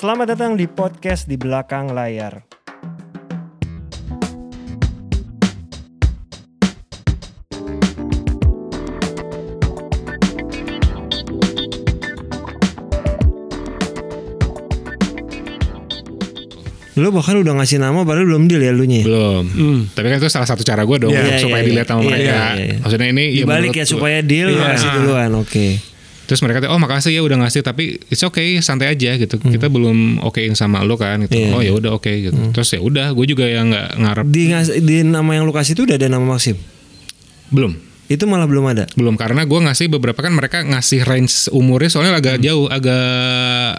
Selamat datang di podcast di belakang layar. Lu bahkan udah ngasih nama padahal belum deal ya lu nya. Belum. Tapi kan itu salah satu cara gue dong Iya, supaya iya, dilihat sama iya, mereka. iya, iya. Maksudnya ini ya Dibalik ya gua- supaya deal Iya. kasih duluan. Oke. Terus mereka oh makasih ya udah ngasih tapi it's okay santai aja gitu. Kita belum okein sama lo kan gitu. Hmm. Iya. Oh ya udah oke gitu. Terus ya udah gue juga yang nggak ngarep Di, di nama yang lu kasih itu udah ada nama Maxim. belum. Itu malah belum ada. Belum karena gue ngasih beberapa kan mereka ngasih range umurnya soalnya agak jauh, agak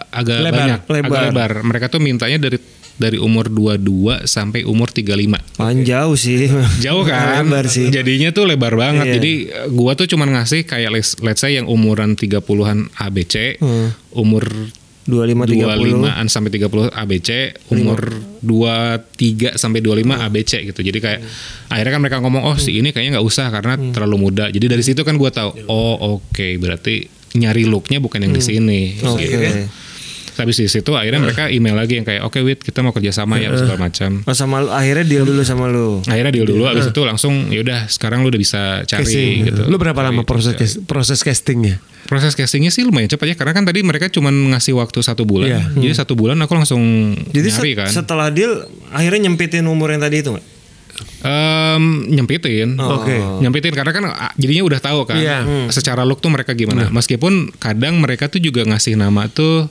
agak Lebar, banyak, lebar. agak lebar. Mereka tuh mintanya dari dari umur 22 sampai umur 35. Panjang sih. Jauh kan? Lebar sih. Jadinya tuh lebar banget. Iya. Jadi gua tuh cuman ngasih kayak let's, let's say yang umuran 30-an ABC, Hmm. umur 25 30. 25-an sampai 30 ABC, umur 23 sampai 25 ABC gitu. Jadi kayak akhirnya kan mereka ngomong, "Oh, si ini kayaknya nggak usah karena terlalu muda." Jadi dari situ kan gua tahu, "Oh, oke, berarti nyari looknya bukan yang di sini." Oke. Gitu. Habis di situ akhirnya mereka email lagi yang kayak, "Oke, Wit, kita mau kerja sama ya segala macam." Oh, sama lu- akhirnya deal dulu sama lu. akhirnya deal dulu abis itu langsung yaudah sekarang lu udah bisa cari Casting. gitu Lu berapa lama proses proses castingnya? proses castingnya sih lumayan cepat ya karena kan tadi mereka cuma ngasih waktu satu bulan Iya. jadi satu bulan aku langsung Jadi nyari set- kan setelah deal akhirnya nyempitin umur yang tadi itu nggak? Em, nyempitin Oke. nyempitin karena kan jadinya udah tahu kan Iya. secara look tuh mereka gimana meskipun kadang mereka tuh juga ngasih nama tuh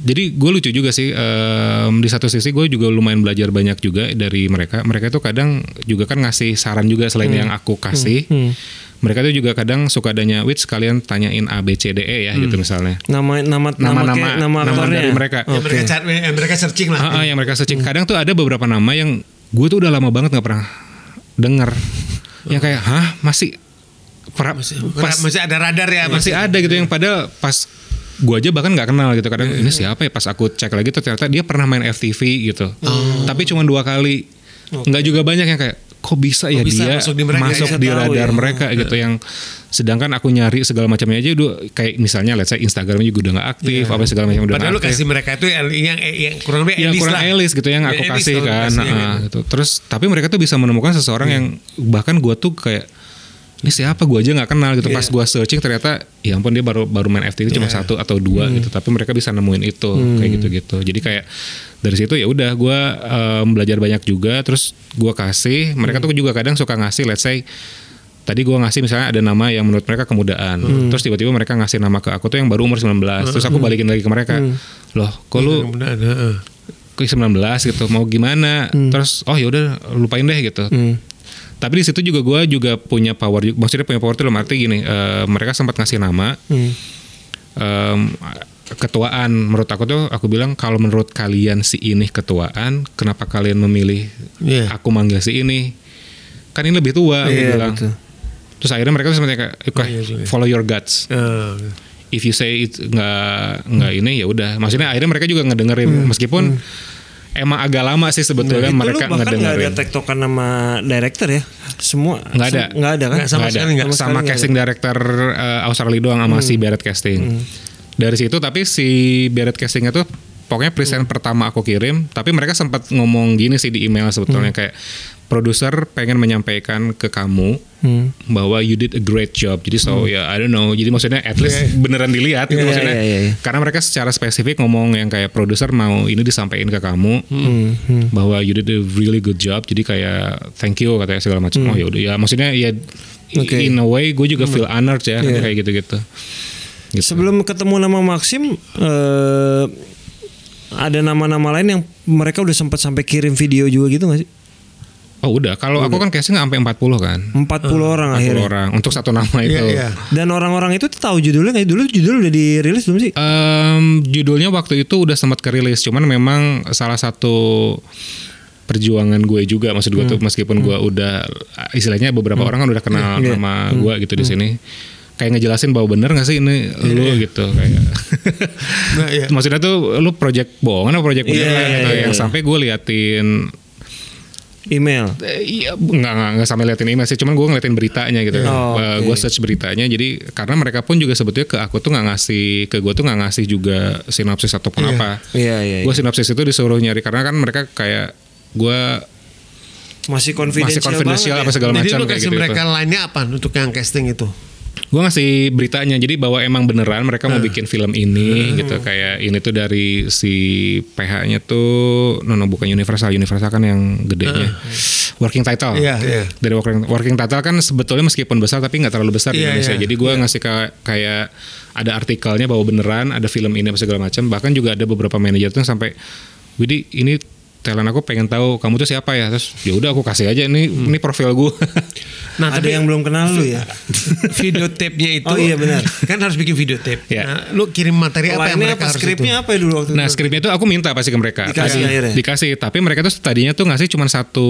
jadi gue lucu juga sih em, di satu sisi gue juga lumayan belajar banyak juga dari mereka. Mereka tuh kadang juga kan ngasih saran juga selain yang aku kasih. Mereka tuh juga kadang suka adanya wit sekalian tanyain A B C D E ya gitu misalnya. Nama nama nama nama-nama kayak- nama, nama dari mereka. Yang mereka cari, yang mereka searching lah. Ah, ah, yang mereka searching. Kadang tuh ada beberapa nama yang gue tuh udah lama banget nggak pernah denger. Yang kayak, hah masih? Pra- masih, pas masih ada radar ya. masih ada gitu yang padahal pas gue aja bahkan nggak kenal gitu. Kadang Iya, ini siapa ya? Pas aku cek lagi tuh ternyata dia pernah main FTV gitu. Oh. tapi cuma dua kali. Nggak juga banyak yang kayak kok bisa ya bisa dia masuk di mereka, masuk ya? di radar ya. mereka gitu. Yang sedangkan aku nyari segala macamnya aja udah kayak misalnya let's say Instagramnya juga udah nggak aktif apa segala macam udah Iya. Padahal lu aktif. kasih mereka itu yang, yang, yang kurang lebih yang elis kurang elis gitu yang aku kasih kan. nah, gitu. Terus tapi mereka tuh bisa menemukan seseorang yang bahkan gua tuh kayak ini siapa? Gua aja nggak kenal gitu. Pas gua searching ternyata ya ampun dia baru baru main FTV cuma satu atau dua gitu. Tapi mereka bisa nemuin itu kayak gitu gitu jadi kayak dari situ ya udah gua em, belajar banyak juga. Terus gua kasih mereka tuh juga kadang suka ngasih let's say Tadi gua ngasih misalnya ada nama yang menurut mereka kemudaan. Terus tiba-tiba mereka ngasih nama ke aku tuh yang baru umur 19. Terus aku balikin lagi ke mereka. Loh, kok lu Kemudian, heeh. ke 19 gitu? Mau gimana? Terus oh yaudah lupain deh gitu. Hmm. Tapi di situ juga gue juga punya power maksudnya punya power itu dalam arti gini eh, mereka sempat ngasih nama Hmm. em, ketuaan. Menurut aku tuh aku bilang kalau menurut kalian si ini ketuaan kenapa kalian memilih Iya. aku manggil si ini? Kan ini lebih tua aku Iya, bilang. betul. terus akhirnya mereka tuh sempat kayak "Oke, iya juga. follow your guts. Eh, if you say it nggak nggak ini ya udah. Maksudnya akhirnya mereka juga ngedengerin. Meskipun emang agak lama sih sebetulnya lu mereka bahkan nggak ada ngedengerin tektokan nama director ya? Semua Nggak ada. nggak ada kan? Nggak sama Nggak ada. sekali nggak. sama, sekali nggak casting director uh, Australia doang sama si Barrett casting dari situ tapi si Barrett castingnya tuh pokoknya present pertama aku kirim tapi mereka sempat ngomong gini sih di email sebetulnya kayak produser pengen menyampaikan ke kamu Hmm. bahwa you did a great job. Jadi so ya I don't know. Jadi maksudnya at least beneran dilihat gitu Iya, maksudnya. iya, iya, iya. Karena mereka secara spesifik ngomong yang kayak produser mau ini disampaikan ke kamu Hmm. Hmm. bahwa you did a really good job. Jadi kayak thank you katanya segala macam. Oh ya udah ya maksudnya ya Hmm. Hmm. in a way gue juga feel honored ya Iya. kayak gitu-gitu. Gitu. Sebelum ketemu nama Maxim eh, ada nama-nama lain yang mereka udah sempat sampai kirim video juga gitu gak sih? Oh udah, kalau aku kan casting sampai 40 kan. 40 orang 40 akhirnya. orang untuk satu nama itu. Iya, iya. Dan orang-orang itu tahu judulnya nggak? Dulu judul udah dirilis belum sih? Em, judulnya waktu itu udah sempat kerilis, cuman memang salah satu perjuangan gue juga, maksud gue tuh meskipun gue udah istilahnya beberapa orang kan udah kenal Iya. nama gue gitu di sini, kayak ngejelasin bahwa bener gak sih ini lu gitu kayak. Nah, iya. Maksudnya tuh lu project bohongan apa project Iya, beneran iya, gitu iya, yang iya. sampai gue liatin email. Iya, nggak nggak nggak sampai liatin email sih, cuman gue ngeliatin beritanya gitu. Oh, Eh, oke. Gue search beritanya, jadi karena mereka pun juga sebetulnya ke aku tuh nggak ngasih ke gue tuh nggak ngasih juga sinopsis ataupun Iya. apa. Iya iya. Gue iya. sinopsis itu disuruh nyari karena kan mereka kayak gue Masih confidential, masih confidential banget apa ya? segala Jadi macam lu kayak kasih gitu. mereka lainnya apa untuk yang casting itu? Gue ngasih beritanya, jadi bahwa emang beneran mereka mau Hmm. bikin film ini gitu kayak ini tuh dari si PH-nya tuh, no, no bukan Universal, Universal kan yang gedenya, working title. Iya, iya. Dari working, working title kan sebetulnya meskipun besar tapi nggak terlalu besar di Iya, Indonesia. iya. Jadi gue ngasih ka- kayak ada artikelnya bahwa beneran ada film ini apa segala macam. Bahkan juga ada beberapa manajer tuh yang sampai, Widi ini talent aku pengen tahu kamu tuh siapa ya terus ya udah aku kasih aja ini Hmm. ini profil gue Nah, Ada yang belum kenal lu ya? video tape-nya itu Oh, iya, benar. Kan harus bikin video tape. Iya. Nah, lu kirim materi apa yang mereka apa? harus Skripnya itu? apa ya dulu waktu Nah itu? skripnya itu aku minta pasti ke mereka. Dikasih Tadi- akhirnya? Dikasih. Tapi mereka tuh tadinya tuh ngasih cuma satu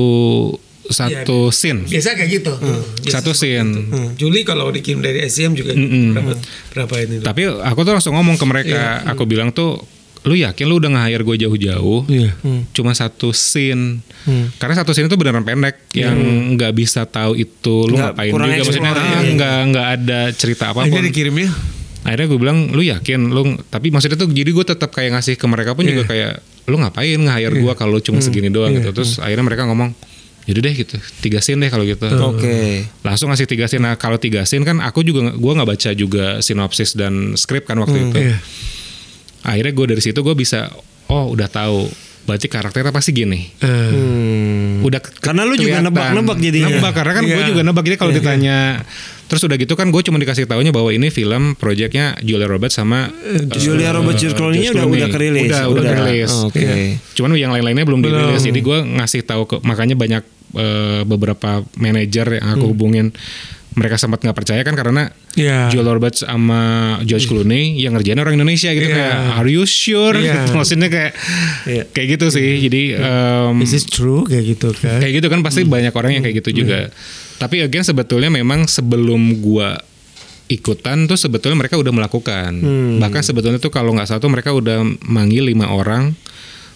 satu scene, Biasa kayak gitu. Hmm. Biasa satu scene. Juli kalau dikirim dari SCM juga berapa berapa ini? Tapi aku tuh langsung ngomong ke mereka. Aku bilang tuh, lu yakin lu udah nge-hire gue jauh-jauh? Iya. Cuma satu scene. Hmm. Karena satu scene itu beneran pendek yang nggak bisa tahu itu lu Nggak, ngapain juga. Maksudnya explore, ah, iya. nggak nggak ada cerita Akhirnya apa pun. dikirimnya Akhirnya gue bilang lu yakin lu tapi maksudnya tuh jadi gue tetap kayak ngasih ke mereka pun juga kayak lu ngapain nge-hire gue kalau cuma segini doang gitu. Terus akhirnya mereka ngomong Yaudah deh gitu, tiga scene deh kalau gitu. Oke. Langsung ngasih tiga scene. Nah kalau tiga scene kan aku juga gua nggak baca juga sinopsis dan skrip kan waktu itu. Iya. Akhirnya gue dari situ gue bisa, oh udah tahu. Berarti karakternya pasti gini. Eh, Hmm. Udah Karena lu juga nebak-nebak jadinya. Nebak karena kan gue Iya. juga nebak. Jadi kalau ditanya terus udah gitu kan gue cuma dikasih tahunya bahwa ini film proyeknya Julia Roberts sama eh, Julia Roberts George George udah Clooney. udah kerilis. Udah, udah, kerilis. Oh, Oke. Iya. Cuman yang lain-lainnya belum dirilis. Jadi gue ngasih tahu ke makanya banyak eh, beberapa manajer yang Hmm. aku hubungin mereka sempat nggak percaya kan karena Iya. Julia Roberts sama George Clooney yang ngerjain orang Indonesia gitu Iya. kayak are you sure? Iya. Maksudnya kayak Iya. kayak gitu sih. Jadi em, Is it true kayak gitu kan? kayak gitu kan pasti banyak orang yang kayak gitu juga. Tapi again sebetulnya memang sebelum gua ikutan tuh sebetulnya mereka udah melakukan. Bahkan sebetulnya tuh kalau nggak salah tuh mereka udah manggil lima orang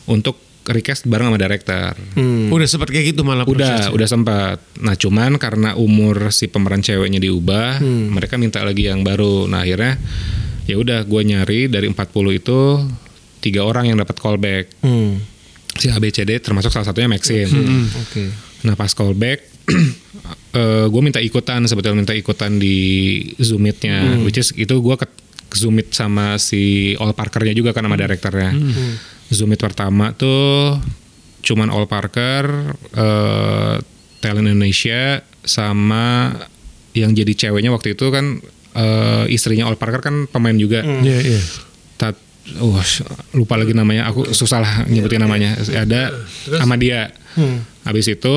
untuk request bareng sama director. Hmm. Udah sempat kayak gitu malah Udah, prosesnya. udah sempat. Nah, cuman karena umur si pemeran ceweknya diubah, mereka minta lagi yang baru. Nah, akhirnya ya udah gue nyari dari 40 itu tiga orang yang dapat callback. Hmm. Si ABCD termasuk salah satunya Maxim. Oke. Nah pas callback, gue minta ikutan sebetulnya minta ikutan di Zoom Meet-nya, which is itu gue ke Zoom Meet sama si All Parker-nya juga kan sama direkturnya. Zoom Meet pertama tuh cuman All Parker, eh, talent Indonesia sama yang jadi ceweknya waktu itu kan eh, istrinya All Parker kan pemain juga. Iya, iya. Tat, wah, lupa lagi namanya. Aku susah lah nyebutin namanya. Ada sama dia. Habis itu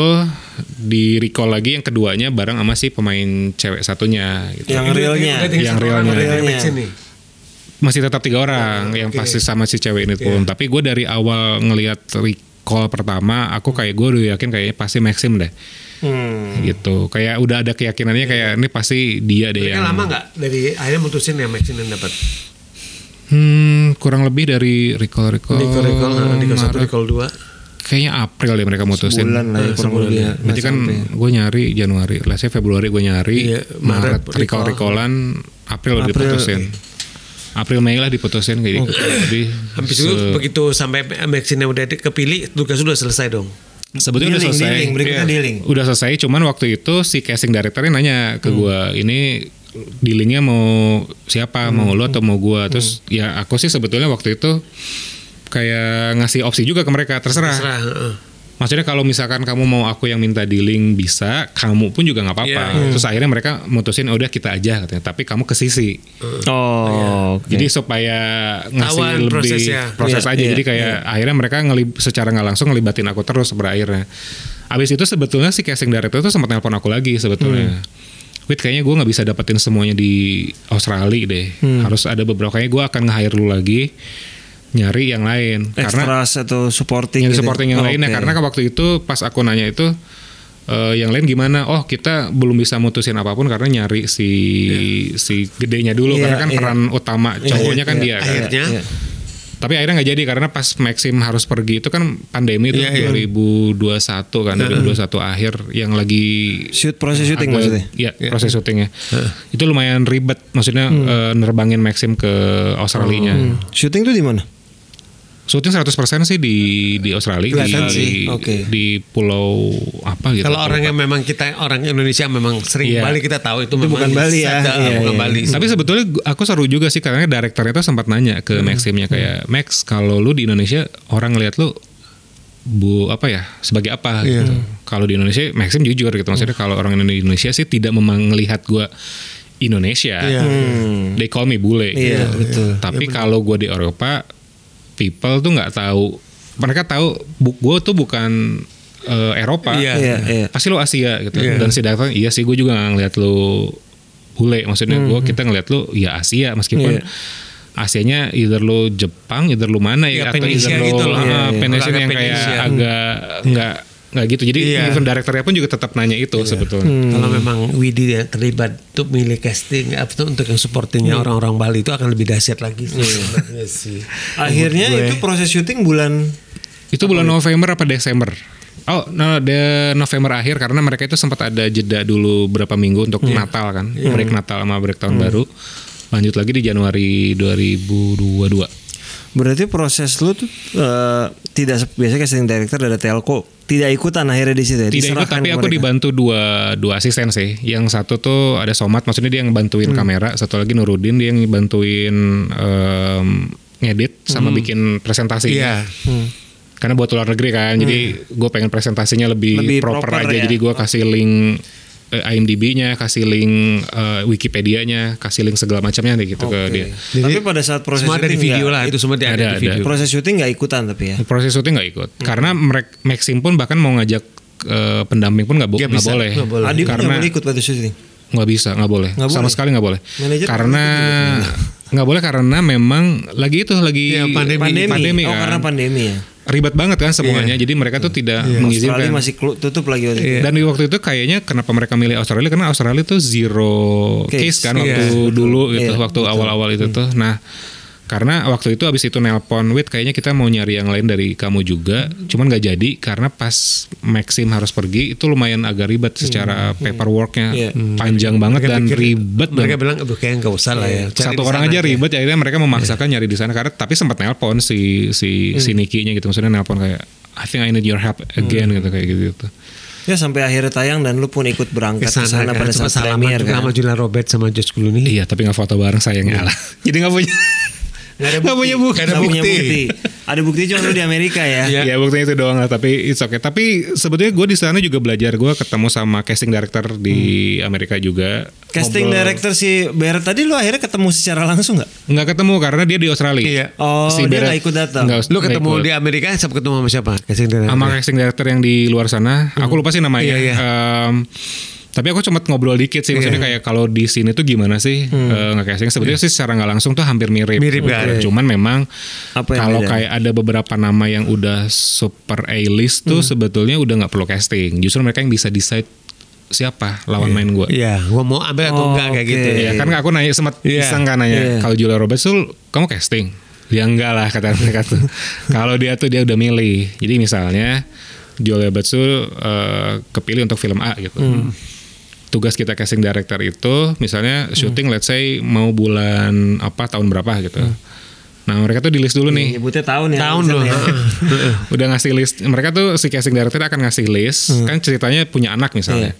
di recall lagi yang keduanya bareng sama si pemain cewek satunya. Gitu. Yang realnya. Yang realnya. dari Realnya. Masih tetap tiga orang yang pasti sama si cewek ini pun. Tapi gue dari awal ngelihat recall pertama, aku kayak gue udah yakin kayaknya pasti Maxim deh. Hmm. Gitu. Kayak udah ada keyakinannya kayak ini pasti dia deh Mereka yang. lama nggak dari akhirnya mutusin yang Maxine yang dapat? Hmm, kurang lebih dari recall recall. Recall recall, recall satu, recall dua. Kayaknya April deh mereka mutusin. Bulan lah ya kurang sebulan lebih. ya. ya. Berarti kan gue nyari Januari, lah saya Februari gue nyari, Iya, Maret, Maret recall recallan, April, udah April. diputusin. April Mei lah diputusin kayak gitu. Jadi Habis itu se- begitu sampai Maxine yang udah kepilih, tugas sudah selesai dong. sebetulnya udah Dealing, selesai. dealing, berikutnya Iya, dealing. Udah selesai, cuman waktu itu si casting directornya nanya ke gue, ini dealingnya mau siapa, mau lo atau mau gue? Terus ya aku sih sebetulnya waktu itu kayak ngasih opsi juga ke mereka, terserah. Terserah. Maksudnya kalau misalkan kamu mau aku yang minta dealing bisa, kamu pun juga nggak apa-apa. Iya. Terus akhirnya mereka mutusin, "Oh, udah kita aja katanya. Tapi kamu ke sisi. Oh. oke. Jadi supaya ngasih Tahuan lebih prosesnya. proses Iya, aja. iya, Jadi kayak akhirnya mereka ngelib, secara nggak langsung ngelibatin aku terus berakhirnya. Abis itu sebetulnya si casting director itu sempat nelpon aku lagi sebetulnya. Wait kayaknya gue nggak bisa dapetin semuanya di Australia deh. Harus ada beberapa kayaknya gue akan nge-hire lu lagi nyari yang lain karena Extras atau supporting yang gitu. supporting yang Oh, lainnya oke. karena kan waktu itu pas aku nanya itu eh, yang lain gimana oh kita belum bisa mutusin apa pun karena nyari si si gedenya dulu Iya, karena kan iya. peran utama cowoknya kan dia kan Akhirnya Iya. Tapi akhirnya nggak jadi karena pas Maxim harus pergi itu kan pandemi itu Iya, iya. 2021 kan 2021 akhir yang lagi Shoot proses syuting agak- maksudnya. Iya, proses syutingnya. Itu lumayan ribet maksudnya Hmm. eh, nerbangin Maxim ke Australia. Syuting tuh di mana? Syuting 100% sih di di Australia Kelihatan di, sih. Oke. di pulau apa gitu. Kalau orang yang memang kita orang Indonesia memang sering Iya. Bali kita tahu itu, Itu memang bukan Bali ya. sadar, Iya, bukan iya. Bali. Tapi sebetulnya aku seru juga sih karena direkturnya tuh sempat nanya ke Hmm. Maximnya kayak Max kalau lu di Indonesia orang ngeliat lu bu apa ya sebagai apa Iya. gitu. Kalau di Indonesia Maxim jujur gitu maksudnya kalau orang Indonesia sih tidak memang ngelihat gua Indonesia. Iya. Hmm. They call me bule. Iya, gitu. betul. Tapi kalau gua di Eropa people tuh nggak tahu mereka tahu bu, gue tuh bukan eh, Eropa. Iya. Iya, iya. Pasti lu Asia gitu. Iya. Dan si direktur iya sih gue juga nggak ngeliat lu bule. Maksudnya gue kita ngeliat lu ya Asia meskipun Iya. Asianya either lu Jepang, either lu mana Iya, ya atau either lu gitu loh. ah, Iya, iya. Penesia yang kayak agak nggak nggak gitu. Jadi Iya. even direkturnya pun juga tetap nanya itu sebetulnya. Hmm. Kalau memang Widi yang terlibat untuk milih casting apa tuh untuk yang supportingnya orang-orang Bali itu akan lebih dahsyat lagi. Iya sih. Akhirnya gue. itu proses syuting bulan Itu bulan November apa Desember? Oh, no, de November akhir karena mereka itu sempat ada jeda dulu berapa minggu untuk Natal kan, break Natal sama break tahun baru. Lanjut lagi di Januari 2022. Berarti proses lu tuh eh, tidak biasanya casting director ada telco tidak ikutan akhirnya di situ ya. Tidak ikut tapi aku mereka. dibantu dua dua asisten sih. Yang satu tuh ada Somat, maksudnya dia yang bantuin kamera. Satu lagi Nurudin dia yang bantuin em, ngedit sama bikin presentasi. Iya. Karena buat luar negeri kan, jadi gue pengen presentasinya lebih, Lebih proper, proper aja. ya. Jadi gue kasih link IMDb-nya, kasih link eh, Wikipedia-nya, kasih link segala macamnya deh gitu ke dia. Tapi pada saat proses Semua ada di syuting video lah itu semua ada, Ada, di video. Proses syuting nggak ikutan tapi ya. Proses syuting nggak ikut, karena mereka Maxim pun bahkan mau ngajak eh, pendamping pun nggak bo- bisa, boleh. nggak boleh. Adi pun Karena nggak boleh ikut pada syuting. nggak bisa, nggak boleh, Nggak sama boleh? sekali nggak boleh. Manajer karena nggak boleh karena memang lagi itu lagi Iya, pandemi. Pandemi. pandemi oh kan. karena pandemi ya. Ribet banget kan semuanya. Jadi mereka tuh tidak Australia mengizinkan. masih kelu- tutup lagi waktu itu. Dan di waktu itu kayaknya kenapa mereka milih Australia karena Australia tuh zero Case. case, kan Iya, waktu dulu gitu, Iya, waktu awal-awal itu tuh. Nah, karena waktu itu abis itu nelpon wait kayaknya kita mau nyari yang lain dari kamu juga, cuman nggak jadi karena pas Maxim harus pergi itu lumayan agak ribet secara paperworknya Iya. panjang banget Mereka dan pikir- ribet Mereka dan bilang aduh kayaknya nggak usah lah ya. Cari satu orang aja ribet ya akhirnya mereka memaksakan Iya. nyari di sana karena tapi sempat nelpon si si si Nicky-nya gitu maksudnya nelpon kayak I think I need your help again gitu kayak gitu gitu. Ya sampai akhirnya tayang dan lu pun ikut berangkat ke sana kan pada saat premier kan. sama Julia Robert sama Josh Clooney. Iya, tapi nggak foto bareng sayangnya Allah. Jadi nggak punya. Nggak ada bukti. punya bukti. Nggak punya bukti. Ada bukti cuma lu di Amerika ya. Iya. Ya buktinya itu doang lah, tapi it's okay. Tapi sebetulnya gue di sana juga belajar. Gue ketemu sama casting director di Amerika juga. Casting director si Barrett tadi lu akhirnya ketemu secara langsung nggak? Nggak ketemu karena dia di Australia. Iya. Oh, dia Barrett nggak ikut datang. Lu ketemu ikut. di Amerika siapa ketemu sama siapa? Casting director. sama casting director yang di luar sana. Aku lupa sih namanya. Iya, iya. Em, tapi aku cuma ngobrol dikit sih, maksudnya kayak kalau di sini tuh gimana sih eh, nge-casting? Sebetulnya sih secara nggak langsung tuh hampir mirip. Mirip, kan? Cuman memang Apa yang kalau beda? kayak ada beberapa nama yang udah super A-list tuh sebetulnya udah nggak perlu casting. Justru mereka yang bisa decide siapa lawan main gue. Iya, gua mau ambil atau Oh, enggak kayak oke. gitu. Ya kan aku nanya sempat Iya. iseng kan nanya Iya. kalau Julia Roberts tuh kamu casting? Ya enggak lah kata mereka tuh. kalau dia tuh dia udah milih. Jadi misalnya Julia Roberts tuh eh, kepilih untuk film A gitu. Hmm. Tugas kita casting director itu misalnya syuting let's say mau bulan apa tahun berapa gitu. Nah mereka tuh di list dulu nih. Nyebutnya tahun ya. Tahun loh. ya. udah ngasih list mereka tuh si casting director akan ngasih list kan ceritanya punya anak misalnya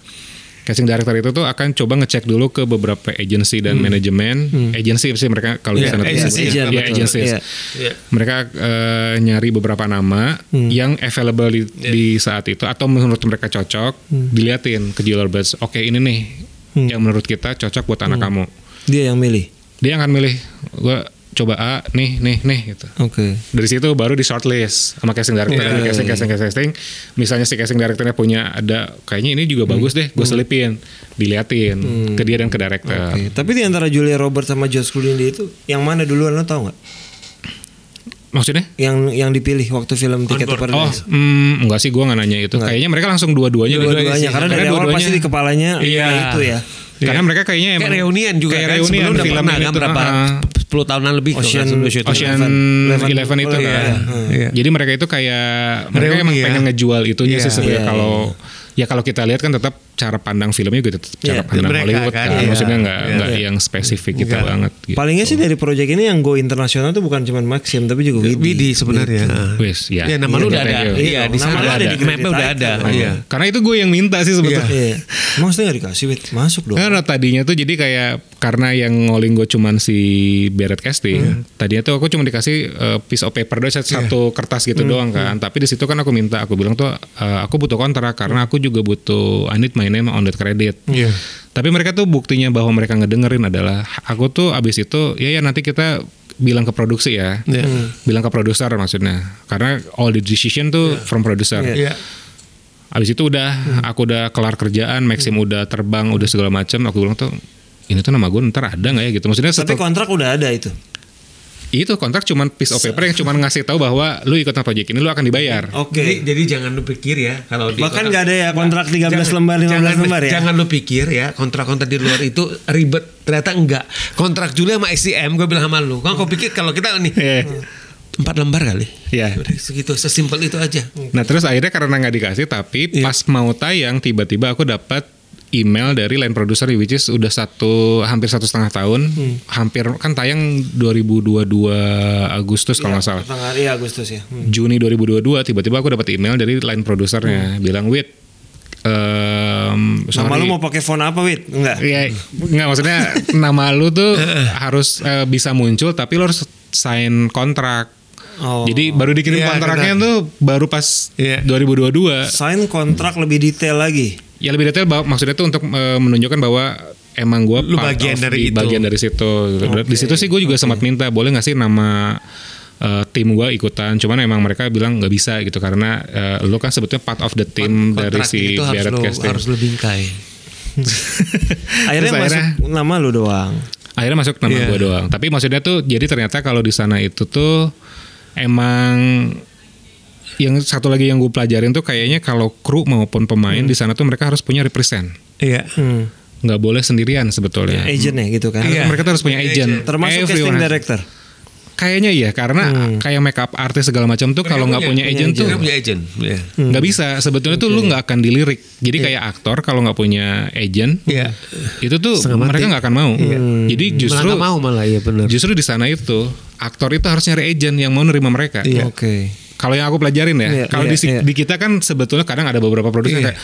casting director itu tuh akan coba ngecek dulu ke beberapa agensi dan manajemen agensi sih mereka kalau di Iya, sana agency, Iya, betul. agencies. Iya. Mereka eh, nyari beberapa nama yang available di, di saat itu atau menurut mereka cocok diliatin ke Roberts oke ini nih yang menurut kita cocok buat anak kamu. Dia yang milih. dia akan milih. Gua coba A nih nih nih gitu Oke. dari situ baru di shortlist sama casting director Iya, di casting iya, casting casting misalnya si casting directornya punya ada kayaknya ini juga bagus deh gue selipin diliatin ke dia dan ke director Oke. Tapi di antara Julia Roberts sama Josh Clooney itu yang mana duluan lo tau nggak? maksudnya Yang yang dipilih waktu film Tiket to oh Paradise. mm, enggak sih gue nggak nanya itu kayaknya mereka langsung dua-duanya. Dua-duanya karena dari awal dua-duanya- pasti di kepalanya Iya. itu ya. karena mereka kayaknya Kayak emang reunian juga kayak kan reunian sebelum udah film pernah ini kan berapa. 10 tahunan lebih Ocean- salah Ocean, Eleven. Itu Oh, iya, kan. iya. Iya. Jadi mereka itu kayak mereka Reuni emang ya. pengen ngejual itunya Iya, sih sebenarnya iya, kalau ya kalau kita lihat kan tetap cara pandang filmnya juga tetap cara Iya, pandang mereka Hollywood kan, kan. iya. Maksudnya nggak Iya. nggak yang spesifik gitu Enggak. banget. Gitu. Palingnya sih dari proyek ini yang go internasional tuh bukan cuma Maxim tapi juga Widi. Widi sebenarnya. Wis, ya. Ya nama Iya, lu udah thank ada. you. Iya, di Nama sana lu ada. ada di Mapnya udah ada. Iya. Karena itu gue yang minta sih sebetulnya. Iya. Emang maksudnya gak dikasih Wid? Masuk dong. Karena tadinya tuh jadi kayak karena yang ngoling gue cuman si Barrett Casting. Tadinya tuh aku cuma dikasih uh, piece of paper doang satu, kertas gitu doang kan. Tapi di situ kan aku minta aku bilang tuh uh, aku butuh kontrak karena aku juga butuh I need my name on that credit. Iya. Tapi mereka tuh buktinya bahwa mereka ngedengerin adalah aku tuh abis itu ya ya nanti kita bilang ke produksi ya. Iya. Bilang ke produser maksudnya. Karena all the decision tuh from producer. Iya. Abis itu udah aku udah kelar kerjaan, Maxim udah terbang, udah segala macam. Aku bilang tuh ini tuh nama gue ntar ada nggak ya gitu. Maksudnya Tapi kontrak udah ada itu. Itu kontrak cuman piece of paper yang cuman ngasih tahu bahwa lu ikut project ini lu akan dibayar. Oke. Jadi, jadi jangan lu pikir ya kalau di Bahkan kontrak- nggak ada ya kontrak 13 Jangan- lembar 15 jangan, lembar ya. Jangan lu pikir ya kontrak-kontrak di luar itu ribet. Ternyata enggak. Kontrak Julia sama SCM gue bilang sama lu. Kan kau pikir kalau kita nih Iya. empat lembar kali. Iya. Udah segitu sesimpel itu aja. Nah terus akhirnya karena nggak dikasih tapi Iya. pas mau tayang tiba-tiba aku dapat email dari line producer which is udah satu hampir satu setengah tahun hampir kan tayang 2022 Agustus kalau nggak salah Tanggal iya Agustus ya. Hmm. Juni 2022 tiba-tiba aku dapat email dari line produsernya bilang wait Nama sorry." lu mau pakai font apa Wid? Enggak. Iya, nggak maksudnya nama lu tuh harus eh, bisa muncul tapi lo harus sign kontrak. Oh. Jadi baru dikirim Iya, kontraknya benar. tuh baru pas Iya. 2022. sign kontrak lebih detail lagi. Ya lebih detail bahwa maksudnya tuh untuk eh, menunjukkan bahwa emang gue Lu bagian dari itu. bagian dari situ. Di situ sih gue juga sempat minta boleh nggak sih nama eh, tim gue ikutan. Cuman emang mereka bilang nggak bisa gitu karena eh, lu kan sebetulnya part of the team dari si itu harus Barrett lu, Casting. harus lu bingkai. Akhirnya Terus masuk nama lu doang. akhirnya masuk nama Iya. gue doang. Tapi maksudnya tuh jadi ternyata kalau di sana itu tuh emang yang satu lagi yang gue pelajarin tuh kayaknya kalau kru maupun pemain di sana tuh mereka harus punya represent. Iya. Hmm. nggak boleh sendirian sebetulnya. Agentnya gitu kan. Iya. Mereka tuh harus punya agent. Termasuk casting Everyone has- director. Kayaknya iya karena kayak makeup artis segala macam tuh kalau nggak punya, agent tuh Mereka punya agent. Iya. nggak bisa. Sebetulnya tuh lu nggak akan dilirik. Jadi kayak aktor kalau nggak punya agent, Iya. itu tuh Setengah mereka nggak akan mau. Jadi justru malah nggak mau malah ya benar. justru di sana itu aktor itu harus nyari agent yang mau nerima mereka. Iya. Oke. Kalau yang aku pelajarin ya, Iya, kalau iya, di, iya. di kita kan sebetulnya kadang ada beberapa produser Iya. kayak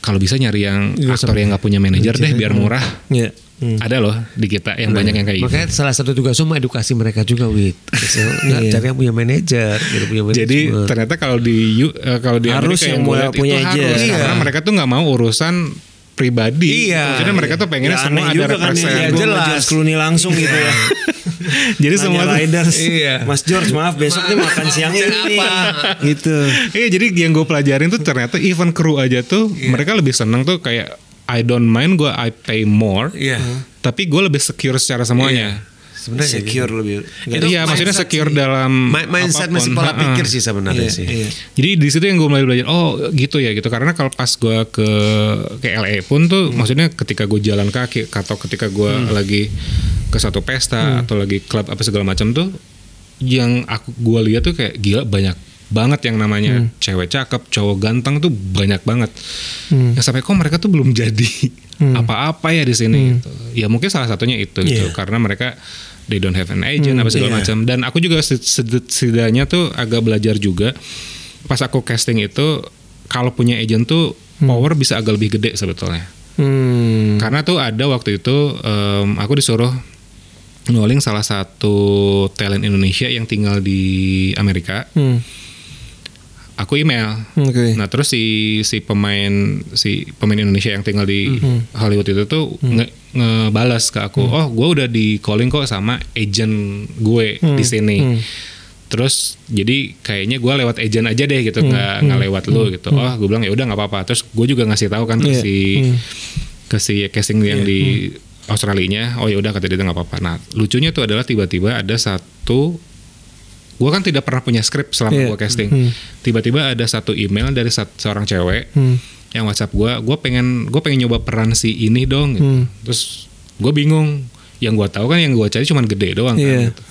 kalau bisa nyari yang Iya, aktor yang nggak punya manajer deh biar murah. Iya. Hmm. Ada loh di kita yang banyak yang kayak gitu. Makanya salah satu tugas semua edukasi mereka juga wit. Iya. cari yang punya manajer, gitu, punya Jadi manajemen. ternyata kalau di eh, kalau di Harus Amerika yang punya- lihat punya itu agent. harus Iya. karena mereka tuh nggak mau urusan pribadi. Iya. Maksudnya mereka tuh pengennya Ya, semua ada juga kan represent. ya, Iya, jelas. George Clooney langsung gitu ya. Jadi Nanya semua riders. Iya. Mas George maaf besok nih makan siang ini. Apa? gitu. Iya jadi yang gue pelajarin tuh ternyata even kru aja tuh Iya. mereka lebih seneng tuh kayak I don't mind gue I pay more. Iya. Tapi gue lebih secure secara semuanya. Sebenarnya Secure lebih. Itu iya maksudnya secure sih. dalam mindset apa pun. masih pola pikir sih sebenarnya Iya, sih. iya. Jadi di situ yang gue mulai belajar, oh gitu ya gitu. Karena kalau pas gue ke ke LA pun tuh, Hmm. maksudnya ketika gue jalan kaki atau ketika gue lagi ke satu pesta Hmm. atau lagi klub apa segala macam tuh, yang aku gue lihat tuh kayak gila banyak banget yang namanya Hmm. cewek cakep, cowok ganteng tuh banyak banget. Hmm. Yang sampai kok mereka tuh belum jadi apa-apa ya di sini gitu. Ya mungkin salah satunya itu gitu Iya. karena mereka they don't have an agent Hmm, apa segala iya. macam dan aku juga setidaknya tuh agak belajar juga pas aku casting itu kalau punya agent tuh power bisa agak lebih gede sebetulnya Hmm. karena tuh ada waktu itu em, aku disuruh nolling salah satu talent Indonesia yang tinggal di Amerika Hmm. aku email Oke. Nah terus si si pemain si pemain Indonesia yang tinggal di Mhm. Hollywood itu tuh nge ngebalas ke aku, oh gue udah di calling kok sama agent gue di sini. Hmm. Terus jadi kayaknya gue lewat agent aja deh gitu, Hmm. nggak nggak lewat lu gitu. Oh gue bilang ya udah nggak apa-apa. Terus gue juga ngasih tahu kan ke Iya. si Hmm. ke si casting yang di Australia oh ya udah kata dia nggak apa-apa. Nah lucunya tuh adalah tiba-tiba ada satu gue kan tidak pernah punya skrip selama Iya. gue casting. Hmm. Tiba-tiba ada satu email dari seorang cewek Hmm. Yang WhatsApp gue, gue pengen gue pengen nyoba peran si ini dong. Gitu. Hmm. Terus gue bingung yang gua tahu kan yang gua cari cuma gede doang Iya. kan gitu.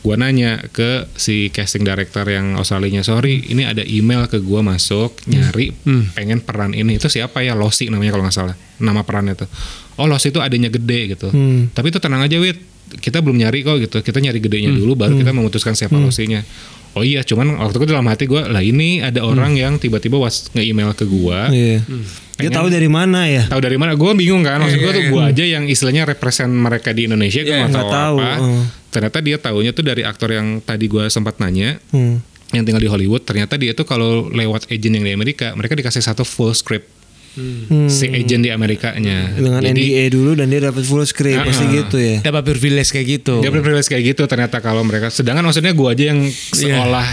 Gua nanya ke si casting director yang Australia sorry ini ada email ke gua masuk nyari pengen peran ini itu siapa ya Losi namanya kalau nggak salah nama perannya tuh oh Losi itu adanya gede gitu Hmm. tapi itu tenang aja wit kita belum nyari kok gitu. Kita nyari gedenya dulu baru kita memutuskan siapa Losinya oh iya cuman waktu itu dalam hati gua lah ini ada orang yang tiba-tiba was nge-email ke gua. Iya. Dia Pengen- tahu dari mana ya? tahu dari mana? Gue bingung kan maksud gue tuh iya, gue aja yang istilahnya represent mereka di Indonesia gue Iya, nggak tahu tahu, apa. uh. ternyata dia taunya tuh dari aktor yang tadi gue sempat nanya Hmm. yang tinggal di Hollywood ternyata dia tuh kalau lewat agent yang di Amerika mereka dikasih satu full script Hmm. si agent di Amerikanya Dengan Jadi, NDA dulu dan dia dapat full script Ah, pasti gitu ya. Dapat privilege kayak gitu. dia privilege kayak gitu ternyata kalau mereka sedangkan maksudnya gue aja yang seolah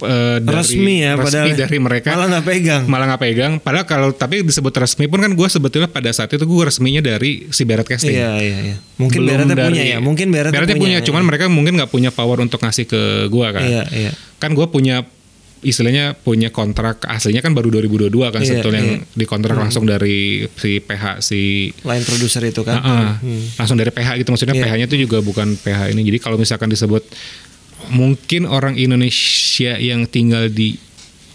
eh, dari- resmi ya resmi padahal dari mereka malah nggak pegang. malah nggak pegang padahal kalau tapi disebut resmi pun kan gue sebetulnya pada saat itu gue resminya dari si Barrett Casting Iya iya iya. Mungkin Belum Beratnya dari- punya ya. Mungkin Beratnya, Beratnya punya, ya. cuman mereka mungkin nggak punya power untuk ngasih ke gua kan. Iya iya. Kan gua punya istilahnya punya kontrak aslinya kan baru 2022 kan Iya, sebetulnya yang iya. dikontrak langsung dari si PH si Lain produser itu kan. Ah, ah. langsung dari PH gitu maksudnya Iya. PH-nya itu juga bukan PH ini. Jadi kalau misalkan disebut mungkin orang Indonesia yang tinggal di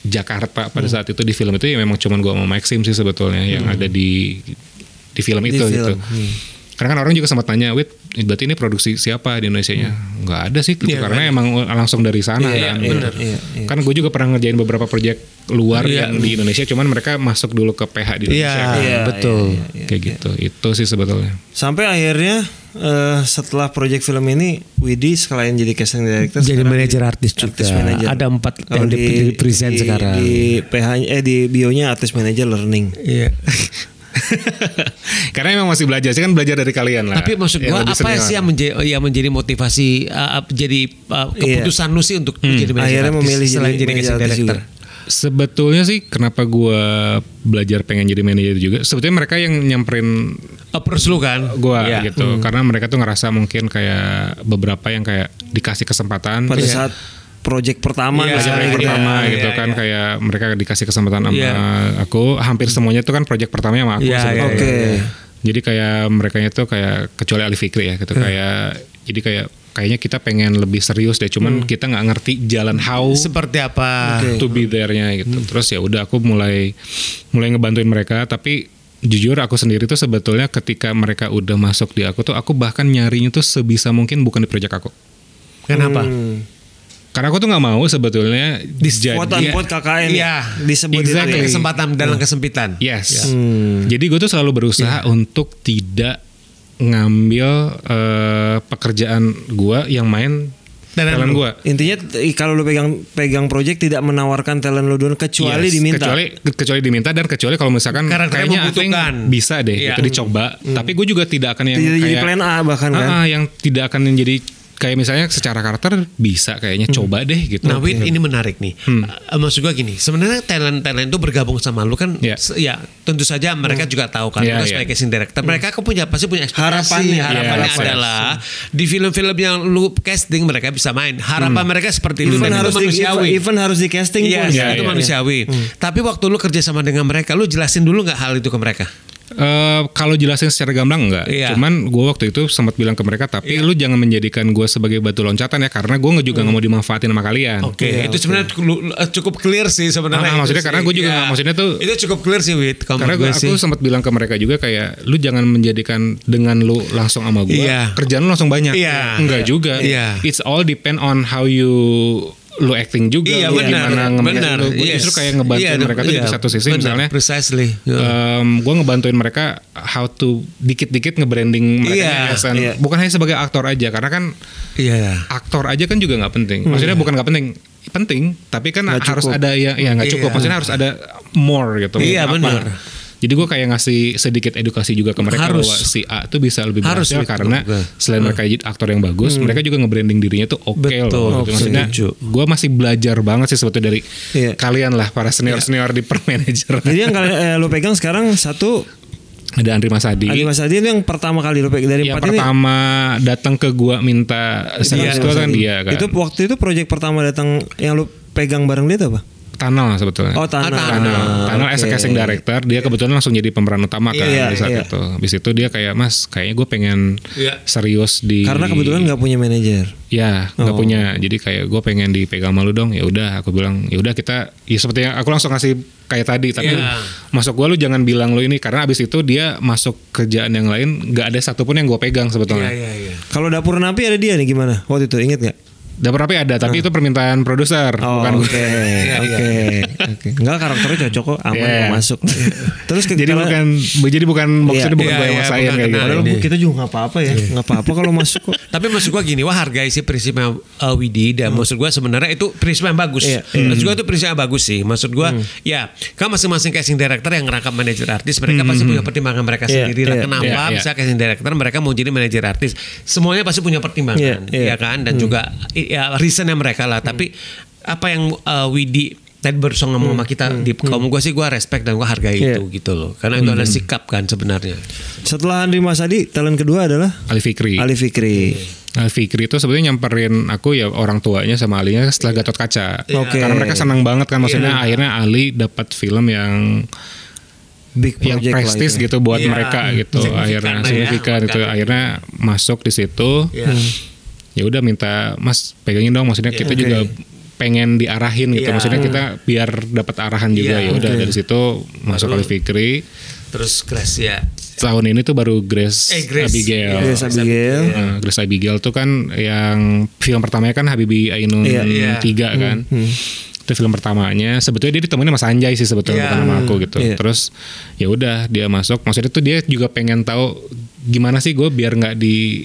Jakarta pada saat itu di film itu ya memang cuman gua sama Maxim sih sebetulnya yang ada di di film Di itu film, gitu. hmm. Karena kan orang juga sempat tanya, "Wit, berarti ini produksi siapa di Indonesia-nya?" Nggak ada sih gitu, Iya, karena emang langsung dari sana Iya, kan. iya, bener. Iya, iya. Kan gue juga pernah ngerjain beberapa proyek luar Iya. yang di Indonesia, cuman mereka masuk dulu ke PH di Iya, Indonesia. kan. Iya, betul. iya, iya, Kayak gitu. Itu sih sebetulnya. Sampai akhirnya eh, setelah project film ini Widi sekalian jadi casting director Jadi manajer artis juga. manager. Ada empat Kalau yang di, di present di- sekarang. Di PH eh di bionya artis manager learning. Iya. Karena emang masih belajar, sih kan belajar dari kalian lah. Tapi maksud gua apa senior. sih yang menjadi yang menjadi motivasi uh, jadi uh, keputusan lu sih untuk jadi manajer Akhirnya artis memilih selain jadi manajer director? juga. Sebetulnya sih kenapa gua belajar pengen jadi manajer juga. Sebetulnya mereka yang nyamperin Approach lu kan? gua Iya. gitu. Karena mereka tuh ngerasa mungkin kayak beberapa yang kayak dikasih kesempatan Pada saat project pertama Iya, Project misalnya yang gitu. pertama iya, gitu iya, kan iya. kayak mereka dikasih kesempatan sama Iya. aku hampir semuanya tuh kan project pertamanya sama aku Iya, sebetulnya. iya, Oke. Jadi kayak mereka itu kayak kecuali Ali Fikri ya gitu kayak jadi kayak kayaknya kita pengen lebih serius deh cuman kita nggak ngerti jalan how Seperti apa? Oke. to be there-nya gitu. Terus ya udah aku mulai mulai ngebantuin mereka tapi jujur aku sendiri tuh sebetulnya ketika mereka udah masuk di aku tuh aku bahkan nyarinya tuh sebisa mungkin bukan di project aku. Kenapa? Hmm. Karena aku tuh nggak mau sebetulnya jadi Quote unquote KKN Iya. disebut Exactly. itu. ya. Kesempatan dalam kesempitan. Yes. Hmm. Jadi gue tuh selalu berusaha untuk tidak ngambil eh, pekerjaan gue yang main Talent talent gue. Intinya kalau lu pegang pegang project tidak menawarkan talent lu dulu kecuali Yes, diminta. Kecuali kecuali diminta dan kecuali kalau misalkan Karakternya kayaknya membutuhkan. bisa deh Iya. gitu dicoba. Tapi gue juga tidak akan yang Tidak jadi kayak plan A bahkan kan. Ah, yang tidak akan menjadi kayak misalnya secara karakter bisa kayaknya coba deh gitu. Nah, Win ini menarik nih. Hmm. Uh, maksud gua gini, sebenarnya talent-talent itu bergabung sama lu kan, Ya. se- ya tentu saja mereka juga tahu kan, Ya, lu kan ya. sebagai casting director, mereka kan punya pasti punya ekspektasi. Harapannya. harapannya Ya, harapan. adalah di film-film yang lu casting mereka bisa main. Harapan mereka seperti itu Even dan harus itu di, manusiawi. even harus di casting Iya, pun. Ya, itu ya, manusiawi. Tapi waktu lu kerja sama dengan mereka, lu jelasin dulu nggak hal itu ke mereka? Eh, kalau jelasin secara gamblang enggak. Iya. Cuman gue waktu itu sempat bilang ke mereka, tapi lu jangan menjadikan gue sebagai batu loncatan ya, karena gue juga nggak mau dimanfaatin sama kalian. Oke, Iya, itu oke. sebenarnya eh, cukup clear sih sebenarnya. Ah, itu maksudnya sih. karena gue juga nggak- maksudnya tuh- itu cukup clear sih, Wit. Karena gue sih. aku sempat bilang ke mereka juga kayak lu jangan menjadikan dengan lu langsung sama gue Iya. kerjaan lu langsung banyak. Iya. Enggak juga. Iya. It's all depend on how you lu acting juga. Iya lu benar, gimana benar. lu- gua yes. Justru kayak ngebantuin Iya, mereka tuh iya, di satu sisi benar, misalnya. precisely. Iya. gue ngebantuin mereka how to dikit-dikit nge-branding Iya, mereka as an- iya. bukan hanya sebagai aktor aja karena kan Iya. aktor aja kan juga nggak penting maksudnya bukan nggak penting penting tapi kan Nggak harus cukup. ada ya ya nggak cukup Iya. maksudnya harus ada more gitu Iya, Apa. benar. Jadi gue kayak ngasih sedikit edukasi juga ke mereka Harus. bahwa si A tuh bisa lebih Harus, berhasil betul. karena Betul. selain mereka jadi aktor yang bagus mereka juga nge-branding dirinya tuh oke Betul, loh oke. gitu. maksudnya gue masih belajar banget sih sebetulnya dari Iya. kalian lah para senior senior di per manager Jadi yang kalian eh, lu pegang sekarang satu ada Andri Masadi Adi Mas Adi itu yang pertama kali lu pegang dari yang empat ini. pertama datang ke gua minta Iya, itu Mas kan dia kan Itu waktu itu project pertama datang yang lu pegang bareng dia itu apa? Tunnel sebetulnya. Oh tanah. Tunnel, Tunnel as a casting director dia kebetulan langsung jadi pemeran utama kan Iya, di saat iya. itu. Habis itu dia kayak Mas, kayaknya gue pengen Iya. serius di Karena kebetulan nggak punya manajer. Ya, nggak Oh. punya. Jadi kayak gue pengen dipegang malu dong. Ya udah, aku bilang ya udah kita. Ya seperti yang aku langsung kasih kayak tadi. Tapi Iya. masuk gue lu jangan bilang lu ini karena abis itu dia masuk kerjaan yang lain. nggak ada satupun yang gue pegang sebetulnya. Iya, iya, iya. Kalau dapur napi ada dia nih gimana? Waktu itu inget nggak? Dapur api ada, tapi itu permintaan produser, Oh, bukan oke, gue. oke, oke. Enggak karakternya cocok kok, aman Iya. mau masuk. Terus ke- Jadi bukan, jadi bukan maksudnya bukan Iya, gue yang iya, maksain bukan kayak gitu. ini. kita juga nggak apa-apa ya, nggak apa-apa kalau masuk kok. Tapi maksud gua gini, wah hargai sih prinsipnya uh, Widi dan maksud gua sebenarnya itu prinsip yang bagus. Iya, Maksud gua itu prinsip yang bagus sih. Maksud gua ya kan masing-masing casting director yang ngerangkap manajer artis mereka pasti punya pertimbangan mereka Iya, sendiri lah. iya, Kenapa iya, iya. bisa casting director mereka mau jadi manajer artis? Semuanya pasti punya pertimbangan, Iya, iya. ya kan? Dan juga ya reasonnya mereka lah. Tapi apa yang uh, Widi tadi barusan ngomong sama kita di kamu gue sih gue respect dan gue hargai Iya. itu gitu loh karena itu adalah sikap kan sebenarnya Setelah Andri Masadi, talent kedua adalah Ali Fikri. Ali Fikri. Ali Fikri itu sebenarnya nyamperin aku ya orang tuanya sama Alinya setelah Gatot Kaca. Oke. Karena mereka senang banget kan maksudnya Iya. akhirnya Ali dapat film yang Big yang prestis itu. gitu buat Iya, mereka gitu signifikan akhirnya ya, signifikan itu makanya. akhirnya masuk di situ Iya. Ya udah minta mas pegangin dong maksudnya kita Oke. juga pengen diarahin gitu Iya. maksudnya kita biar dapat arahan juga Iya, ya udah oke. dari situ masuk Ali Fikri terus Grace ya tahun ini tuh baru Grace, Eh, Grace. Abigail Grace Abigail. Nah, Grace Abigail tuh kan yang film pertamanya kan Habibie Ainun Iya. Iya. 3 kan itu film pertamanya sebetulnya dia ditemuin sama Sanjay sih sebetulnya Iya. bukan sama aku gitu Iya. terus ya udah dia masuk maksudnya tuh dia juga pengen tahu gimana sih gue biar nggak di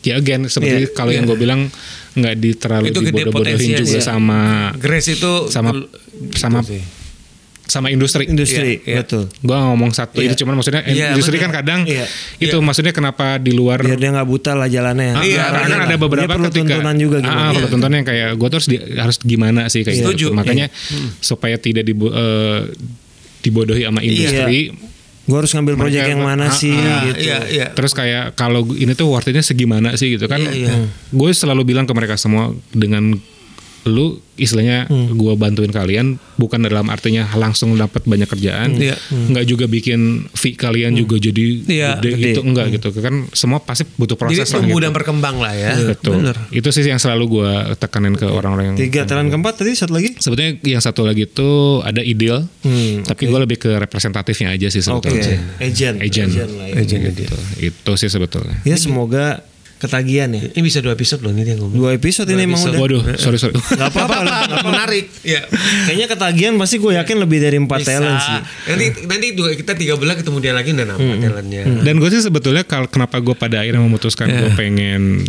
ya again seperti Iya. kalau yang gue bilang nggak di terlalu Itu gede dibodoh-bodohin juga sih. sama Grace itu sama sama sih. sama industri Industri, Iya, iya. betul. gue ngomong satu Iya. itu cuman maksudnya Iya, industri benar. kan kadang Iya. itu Iya. maksudnya kenapa di luar Biar dia nggak buta lah jalannya. Ah, Iya, karena kan ada beberapa Dia perlu ketika tuntunan juga Ah, gimana. perlu tuntunan yang kayak gue tuh harus di- harus gimana sih kayak Setuju. gitu. Makanya supaya tidak dibo- eh, dibodohi sama industri. Gue harus ngambil project Mereka- yang mana Ah, sih Iya, gitu. iya, iya. Terus kayak kalau ini tuh worth-nya segimana sih gitu kan. Iya, iya. Gue selalu bilang ke mereka semua dengan lu istilahnya Hmm. gua bantuin kalian bukan dalam artinya langsung dapat banyak kerjaan Iya. nggak juga bikin fee kalian juga jadi Iya, gede, gede. gitu enggak gitu kan semua pasti butuh Jadi proses lah tumbuh gitu. dan berkembang lah ya. Betul. Bener. Itu sih yang selalu gua tekanin ke orang-orang yang Tiga talent keempat tadi satu lagi. Sebetulnya yang satu lagi tuh ada ideal, Hmm, tapi gue lebih ke representatifnya aja sih sebetulnya. agent. Agent. lah ya. Gitu. Itu sih sebetulnya. Ya semoga ketagihan ya. Ini bisa dua episode loh ini dia ngomong. Dua episode ini emang udah. Waduh, sorry sorry. Gak apa-apa. lah. menarik. Ya. Kayaknya ketagihan pasti gue yakin lebih dari empat Bisa. talent sih. Nanti nanti juga kita tiga bulan ketemu dia lagi dan apa Hmm. talentnya. Dan gue sih sebetulnya kalau kenapa gue pada akhirnya memutuskan gue pengen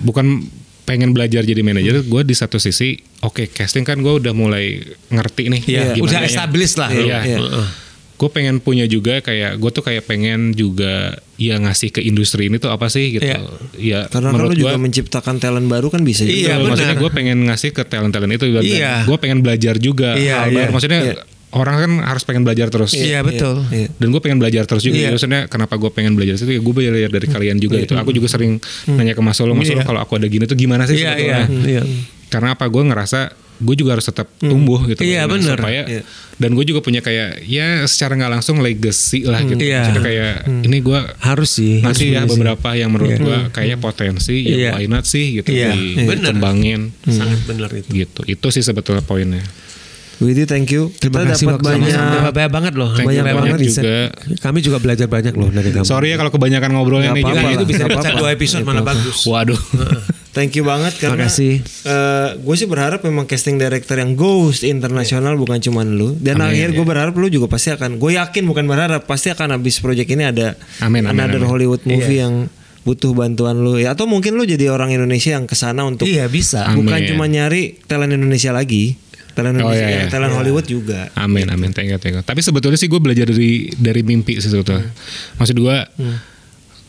bukan pengen belajar jadi manajer, gue di satu sisi oke casting kan gue udah mulai ngerti nih Iya, gimana udah ya. established lah. Iya. Iya. Gue pengen punya juga kayak gue tuh kayak pengen juga ya ngasih ke industri ini tuh apa sih gitu. Iya. Ya Karena kan menurut lu juga gua- menciptakan talent baru kan bisa juga. Iya, Betul, maksudnya benar. gue pengen ngasih ke talent-talent itu dan Iya. gue pengen belajar juga Iya, hal iya. baru. Maksudnya Iya. orang kan harus pengen belajar terus. Iya, betul. Iya. Dan gue pengen belajar terus juga. Iya. Maksudnya kenapa gue pengen belajar itu? Ya gue belajar dari kalian juga gitu. Aku juga sering nanya ke Mas Solo, Mas Solo Iya. kalau aku ada gini tuh gimana sih Iya, sebetulnya? iya, iya. Karena apa? Gue ngerasa gue juga harus tetap tumbuh gitu. Iya, Nah, bener. Supaya Iya. dan gue juga punya kayak ya secara nggak langsung legacy lah gitu. Iya. Maksudnya kayak ini gue Harus sih. ngasih ya beberapa yang menurut Iya. gue kayaknya potensi ya Iya. why not sih gitu Iya, bener. dikembangin Sangat benar itu. gitu. Itu sih sebetulnya poinnya. Widi thank you. Terima Kita kasih dapat waktu banyak. banyak banget loh. Thank banyak banyak banget juga. Kami juga belajar banyak loh dari kamu. Sorry ya kalau kebanyakan ngobrolnya nih. apa-apa Jadi lah. itu bisa apa-apa. dua episode malah bagus. Waduh. Thank you banget karena Makasih. gue sih berharap memang casting director yang goes internasional bukan cuma lu dan Amin. akhir gue berharap lu juga pasti akan gue yakin bukan berharap pasti akan habis project ini ada Amin, amin, another amin. Hollywood movie Iya. yang butuh bantuan lu ya atau mungkin lu jadi orang Indonesia yang ke sana untuk Iya bisa. Amin. bukan cuma nyari talent Indonesia lagi talent Oh, Indonesia iya, iya. talent Hollywood juga Amin amin thank you thank you. Tapi sebetulnya sih gue belajar dari dari mimpi sih sebetulnya. Maksud gue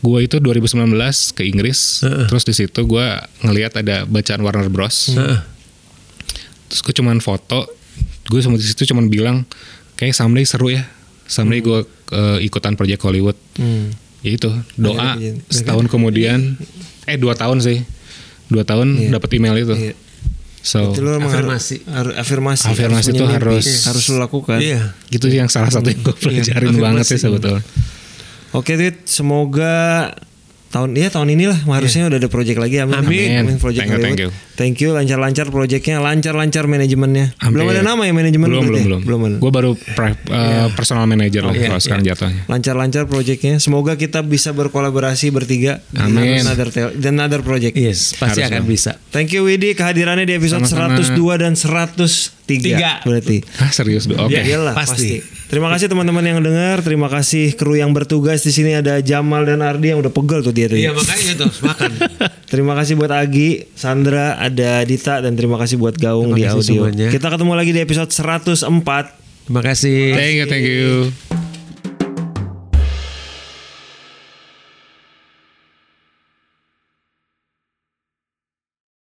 gue itu 2019 ke Inggris, terus di situ gue ngelihat ada bacaan Warner Bros. Heeh. Terus gue cuman foto, gue sama di situ cuman bilang kayak someday seru ya. Someday gue eh, ikutan project Hollywood. Hmm. Ya itu doa Akhirnya setahun kemudian, eh dua tahun sih, dua tahun Iya. dapat email itu. Iya. So Itu lo emang Afirmasi. harus afirmasi. Afirmasi itu punya mimpi. harus- harus lo lakukan. Iya. itu yang salah satu yang gue pelajarin banget sih sebetulnya. Oke, Tweet, semoga tahun iya tahun inilah harusnya udah ada project lagi amin. Amin. Amin. project Thank you, thank you. Thank you, lancar-lancar projectnya, lancar-lancar manajemennya. Belum ada nama ya manajemen belum belum ya? belum belum ada. gue baru pre- uh, personal manager lah kalau sekarang jatuhnya Lancar-lancar projectnya. Semoga kita bisa berkolaborasi bertiga Amin. dan other tel- dan other project. Yes, pasti Harus akan dong. bisa. Thank you Widi kehadirannya di episode Sama-sama. 102 dan 103 Tiga. berarti. ah serius oke Ya, Iyalah, pasti. pasti. Terima kasih teman-teman yang dengar, terima kasih kru yang bertugas di sini ada Jamal dan Ardi yang udah pegel tuh dia tuh. Iya makanya tuh makan. Terima kasih buat Agi, Sandra, ada Dita dan terima kasih buat Gaung Terima di kasih audio. semuanya. Kita ketemu lagi di episode 104. Terima kasih. thank you thank you